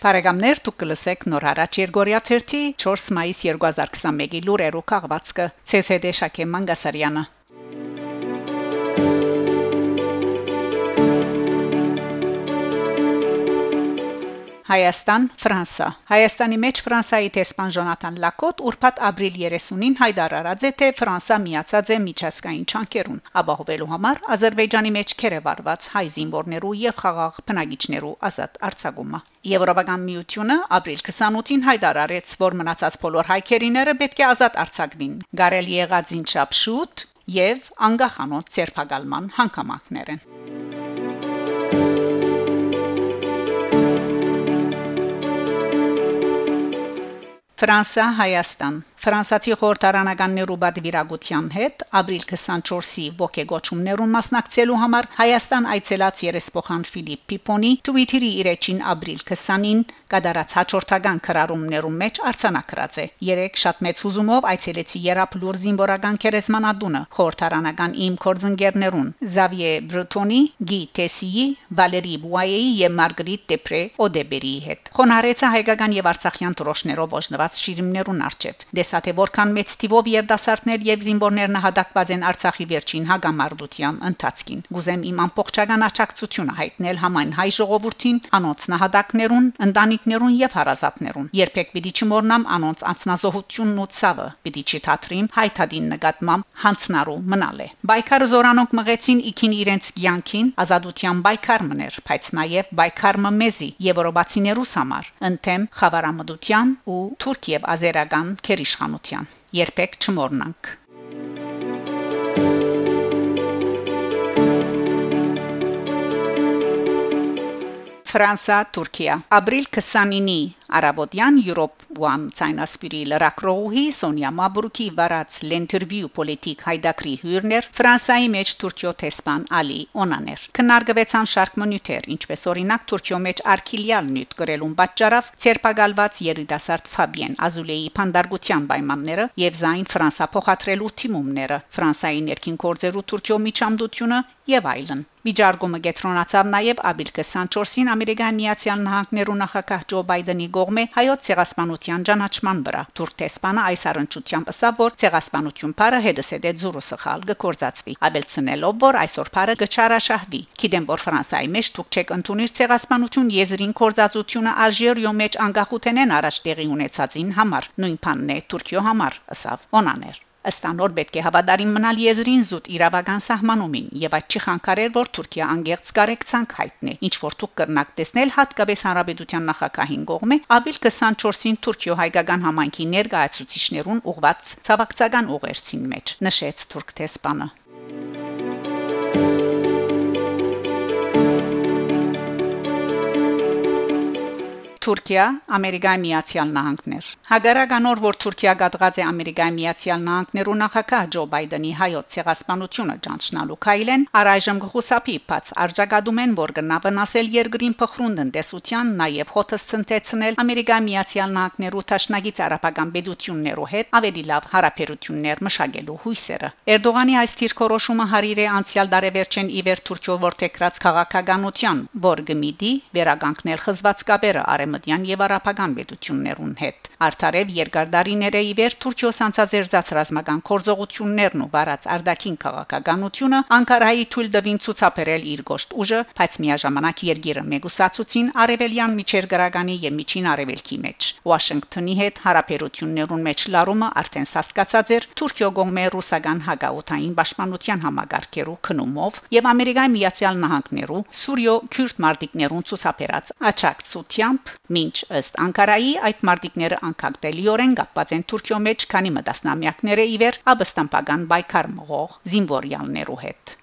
Բարեկամներ դուք կլսեք նոր հարաճ Երգորիա 3 4 մայիս 2021-ի լուրերով քաղվածքը ՑՍԴ Շակե Մանգասարյանը Հայաստան, Ֆրանսա։ Հայաստանի մեջ Ֆրանսայի տեսփան Ժոնատան Լակոտ ուրբաթ ապրիլ 30-ին հայտարարած է, թե Ֆրանսա միացած է միջազգային չանկերուն, ապահովելու համար Ադրբեջանի մեջ քերեվարված հայ զինվորներու եւ խաղաղ բնակիչներու ազատ արձակումը։ Եվրոպական միությունը ապրիլ 28-ին հայտարարեց, որ մնացած բոլոր հայքերիները պետք է ազատ արձակվին։ Գարել եղած ինչապ շուտ եւ անգախանոց ցերփակալման հանգամանքներ են։ Ֆրանսա Հայաստան Ֆրանսիացի խորհրդարանականներու բադվիրագության հետ ապրիլ 24-ի ողեգոճումներուն մասնակցելու համար Հայաստան այցելած երեսփոխան Ֆիլիպ Պիպոնի Twitter-ի իր էջին ապրիլ 20-ին կդարած հաջորդական քրարումներու մեջ արցանակրած է։ Երեք շատ մեծ հուզումով այցելեցի Երապ Լուրզին Որական Քերեսմանադունը, խորհրդարանական իմ կորձընկերներուն Զավիե Բրտոնի, Գի Տեսիի, Վալերի Բուայեի եւ Մարգարիտ Դեպրե Օդեբերի հետ։ Խոնարեցա հայկական եւ արցախյան դրոշներով ոչնված շիրիմներուն արչեւ։ Դեսա թե որքան մեծ թիվով երդասարտներ եւ զինվորներ նահատակված են Արցախի վերջին հագամարտության ընթացքին։ Գուզեմ իմ ամբողջական աջակցությունը հայտնել համայն հայ ժողովրդին, անոնց նահատակներուն, ընտանիքներուն եւ հարազատներուն։ Երբեք պիտի չմոռնամ անոնց անձնազոհությունն ու ցավը, պիտի չթատրիմ հայտադին նկատմամբ հանցնարու մնալ է։ Բայկար զորանոնք մղեցին իքին իրենց կյանքին ազատության բայկար մներ, բայց նաեւ բայկար մեզի եվրոպացիներուս համար, ընթեմ խավարամդության ու թուրք եւ ազերական քերիշխանության։ Երբեք չմոռնանք։ Ֆրանսա, Թուրքիա։ Ապրիլ 29-ի Արաբոդյան Europe One ցայնասպիրի լրակրողի Սոնյա Մաբրուկի վարած l'interview politik հայդակրի հյուրներ Ֆրանսայի մեջ Թուրքիո տեսփան Ալի Օնաներ քննարկվեցան շարք մոնիտեր ինչպես օրինակ Թուրքիո մեջ արքիլիալ նյութ գրելուն պատճառով ցերպակալված երիտասարդ Ֆաբիեն Ազուլեի փանդարգության պայմանները եւ զայն Ֆրանսա փոխադրելու թիմումները Ֆրանսայի ներքին գործերու Թուրքիո միջամդությունը եւ այլն Միջարգումը գետրոնացավ նաև ապրիլ 24-ին Ամերիկայի Միացյալ Նահանգներու նախագահ Ջո Բայդենի կողմէ հայոց ցեղասպանության ճանաչման վրա։ Թուրք տեսփանը այս առընչությամբ ասավ, որ ցեղասպանություն բարը հետսեդե զուրը սխալ գործածվի։ Աբելցնելով, որ այսօր բարը գչարաշահվի։ Գիտեմ, որ Ֆրանսայի մեջ թուրք չեք ընդունիր ցեղասպանություն եզրին գործածությունը Ալժիրիո մեջ անկախութենեն առաջ տեղի ունեցածին համար։ Նույն բանն է Թուրքիո համար, ասավ։ Օնաներ Ըստ անոր պետք է հավատարիմ մնալ եզրին զուտ իրավական սահմանումին եւ այդ չի խանգարեր որ Թուրքիա անգերց կարեկցանք հայտնի ինչ որ դուք կրնակ տեսնել հատկապես հանրապետության նախագահին կողմէ ապրիլ 24-ին Թուրքիո հայկական համայնքի ներկայացուցիչներուն ուղված ցավակցական ուղերձին մեջ նշեց թուրք տեսփանը Թուրքիա, Ամերիկայի Միացյալ Նահանգներ։ Հագարականոր որ Թուրքիա գտած է Ամերիկայի Միացյալ Նահանգներու նախագահ Ջո Բայդենի հայոց ցեղասպանությունը ճանչնալու քայլեն, առայժմ գխուսափի բաց արձագադում են, որ գնա վնասել երկրին փխրուն տնտեսության, նաև հոթս ցնտեցնել Ամերիկայի Միացյալ Նահանգներու ճաշնագից արաբական բեդություններու հետ ավելի լավ հարաբերություններ մշակելու հույսերը։ Էրդողանի այս թիրքորոշումը հարիր է անցյալ դարեվերջեն իվեր Թուրքիո որտեգրած քաղաքականության, որ գմիդի վերագանքնել խզված կապերը արեմտյան եւ արաբական պետություններուն հետ։ Արդարև երկարդարիները ի վեր Թուրքիոս անցազերծած ռազմական կորձողություններն ու վարած արդակին քաղաքականությունը Անկարայի թույլ դվին ցուցաբերել իր գոշտ ուժը, բայց միաժամանակ երկիրը մեգուսացուցին արևելյան միջերգրագանի եւ միջին արևելքի մեջ։ Վաշինգտոնի հետ հարաբերություններուն մեջ լարումը արդեն սաստկացած էր Թուրքիո գոմե ռուսական հագաութային պաշտպանության համագարկերու քնումով եւ Ամերիկայի Միացյալ Նահանգներու Սուրիո քյուրդ մարտիկներուն ցուցաբերած աչակցությամբ Մինչ ըստ Անկարայի այդ մարտիկները անկակտելիորեն կապված են Թուրքիո մեջ, քանի մտածնամյակները իվեր աբստամբական բայկար մղող զինվորյալներու հետ։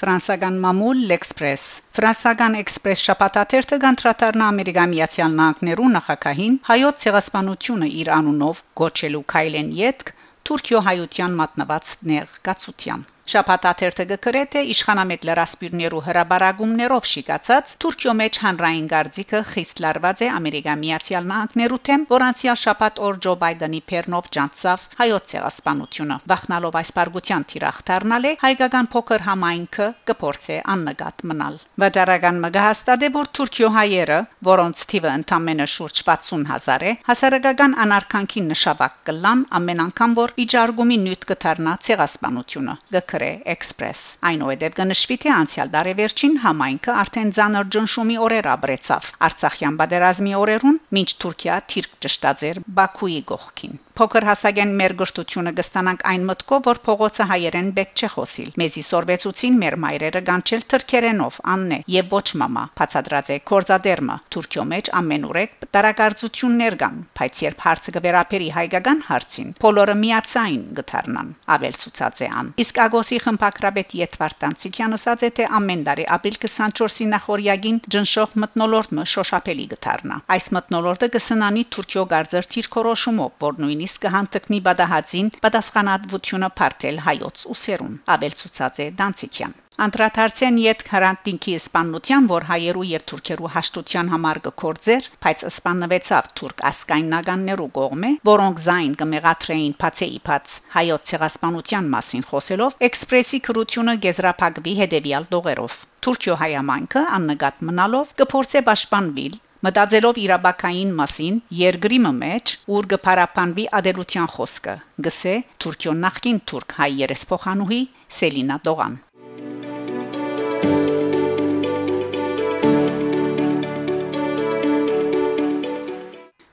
Ֆրանսական մամուլ L'Express. Ֆրանսական Express շապատաթերթը գանտրատարնա Ամերիկայի Միացյալ Նահանգներու նախագահին հայոց ցեղասպանությունը իր անունով գոչելու քայլեն յետք Թուրքիո հայության մատնված նեղ գացության Շապատաթերթը գկրե թե իշխանամետ լրասպիրներու հրաբարագումներով շիկացած Թուրքիո մեջ հանրային գարձիկը խիստ լարված է Ամերիկա Միացյալ Նահանգներու թեմ, որ անցյալ շաբաթ օր Ջո Բայդենի Պերնով ջանցավ հայոց ցեղասպանությունը։ Վախնալով այս բարգության թիրախ դառնալ է հայկական փոքր համայնքը կփորձե աննկատ մնալ։ Վաճառական մգահստադե որ Թուրքիո հայերը, որոնց թիվը ընդամենը շուրջ 60000 է, հասարակական անարքանքի նշաբակ կլան ամեն անգամ որ իջարգումի նյութ կդառնա ցեղասպանությունը կխրե էքսպրես։ Այնուհետև կնշվի թե անցյալ դարեվերջին համայնքը արդեն ցանր ճնշումի օրեր ապրեցավ։ Արցախյան պատերազմի օրերուն, ոչ Թուրքիա թիրք ճշտաձեր Բաքուի գողքին։ Փոքր հասակեն մեր գշտությունը կստանանք այն մտքով, որ փողոցը հայերեն բեք չէ խոսիլ։ Մեզի սորվեցուցին մեր մայրերը գանչել թրքերենով, աննե եւ ոչ մամա։ Բացադրած է կորզադերմը Թուրքիո մեջ ամենուրեք տարակարծություններ կան, բայց երբ հարցը կվերապերի հայկական հարցին, բոլորը միացային գթարնան։ Ավել ցուցած է ան։ Իսկ Ագոսի խմբակրաբետ Եթվարդ Տանցիկյանը ասաց է թե ամեն տարի ապրիլ 24-ի նախորյակին ջնշող մտնոլորտը շոշափելի գթարնա։ Այս մտնոլորտը կսնանի Թուրքիո գարձեր թիրքորոշումով, որ նույնիսկ նույնիսկ կհանդգնի բադահածին պատասխանատվությունը փարթել հայոց ուսերուն ավել ցուցած է Դանցիկյան Անդրադարձեն իդ քարանտինքի սպանության, որ հայերու եւ թուրքերու հաշտության համար կկործեր, բայց սպաննվեցավ թուրք ասկայնականներու կողմէ, որոնք զայն կմեղաթրեին փացեի փած հայոց ցեղասպանության մասին խոսելով, էքսպրեսի քրությունը գեզրափակվի հետեւյալ դողերով։ Թուրքիո հայամանքը աննկատ մնալով կփորձե պաշտպանվել Մտածելով Իրաբակային մասին, երկրի մեջ ուր գփարապանվի ադելության խոսքը, գսե Թուրքիոն նախկին թուրք հայ երեսփոխանուհի Սելինա Դողան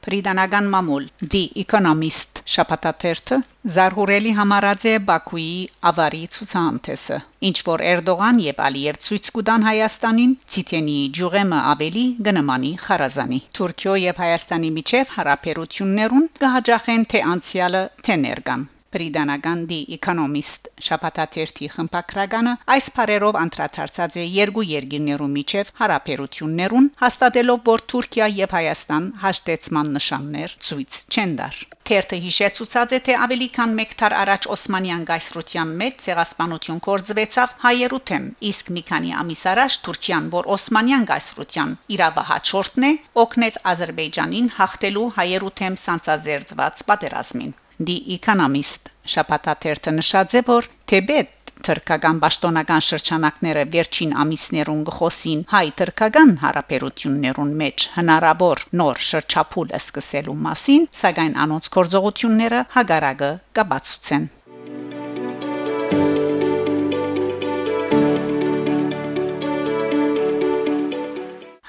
Բրիտանական մամուլ The Economist շապատաթերթը զարհուրելի համարած է Բաքուի ավարի ցուցանտեսը ինչ որ Էրդողան եւ Ալիև ցույց կտան Հայաստանին ցիտենի ջուղեմը ավելի գնմանի խարազանի Թուրքիո եւ Հայաստանի միջև հարաբերություններուն կհաջախեն թե անցյալը թե ներկան Բրիտանական The Economist շաբաթաթերթի խմբակրականը այս բարերով անդրադարձած է երկու երկիրներու միջև հարաբերություններուն հաստատելով որ Թուրքիա եւ Հայաստան հաշտեցման նշաններ ցույց չեն դար Թերթը հիշեցուցած է թե ավելի քան 1 թար առաջ Օսմանյան գայսրության մեջ ցեղասպանություն կորձվեցավ հայերու թեմ իսկ մի քանի ամիս առաջ Թուրքիան որ Օսմանյան գայսրության իրավահաջորդն է օգնեց Ադրբեջանին հաղթելու հայերու թեմ սանցազերծված պատերազմին The Economist շաբաթաթերթը նշած է, որ Թեբետ թրկական պաշտոնական շրջանակները վերջին ամիսներուն գխոսին հայ-թրկական հարաբերություններուն մեջ հնարավոր նոր շրջափուլ սկսելու մասին, սակայն անոնց գործողությունները հագարակը կբացուցեն։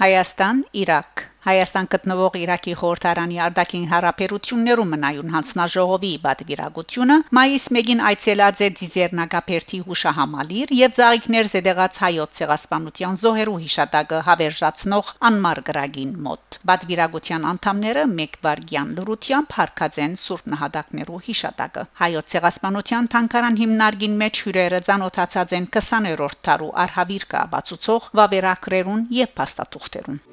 Հայաստան, Իրաք Հայաստան գտնվող Իրաքի խորհրդարանի արդակին հարաբերություններում մնայուն հանձնաժողովի բադվիրագությունը մայիս 1-ին այցելած է Ձիզեռնագապերթի հուշահամալիր եւ Զարիքներ զեդեղած հայոց ցեղասպանության զոհերու հիշատակը հավերժացնող անմար գրագին մոտ։ Բադվիրագության անդամները մեկ վարգյան լրությամբ հարկած են Սուրբ նահատակներու հիշատակը։ Հայոց ցեղասպանության թանկարան հիմնարկին մեջ հյուրերը ցանոթացած են 20-րդ դարու արհավիրկա բացուցող վավերակրերուն եւ փաստաթուղթերուն։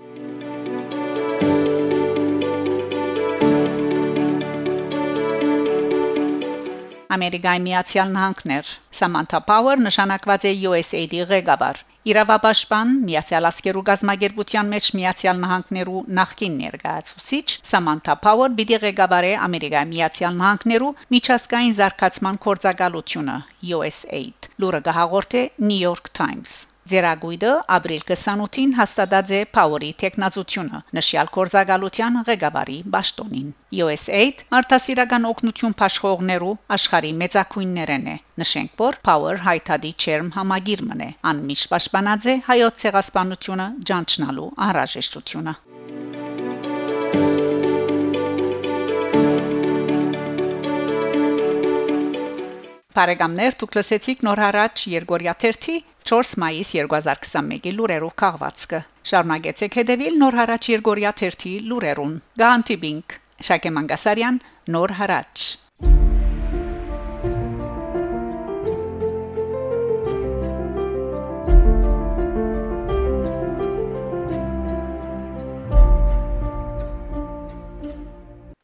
Ամերիկայի Միացյալ Նահանգներ Samantha Power նշանակված է USAID-ի ղեկավար Իրավապաշտպան Միացյալ Ասկերու գազագերբության մեջ Միացյալ Նահանգներու նախկին ներկայացուցիչ Samantha Power պիտի ղեկավարի Ամերիկայի Միացյալ Նահանգներու միջազգային զարգացման կորցակալությունը USAID լուրը գահաղորդե New York Times Ձերագույդը ապրիլ 28-ին հաստատած է Power-ի տեխնազությունը նշյալ կորզագալության ղեկավարի ճաշտոնին USAID մարդասիրական օգնություն աշխողներու աշխարհի մեծակույններն է նշենք որ Power հայտարարի չերմ համագիր մնե անմիշտ պաշտպանած է հայոց ցեղասպանությունը ջանչնալու անհրաժեշտությունը Բարեկամներ, դուք լսեցիք նոր հարաճ Երգորիա 3 4 մայիս 2021-ի լուրերով քաղվածքը։ Շարունակեցեք հետևել նոր հարաճ Երգորիա 3 լուրերուն։ Գանտիբինգ Շակե Մանգասարյան նոր հարաճ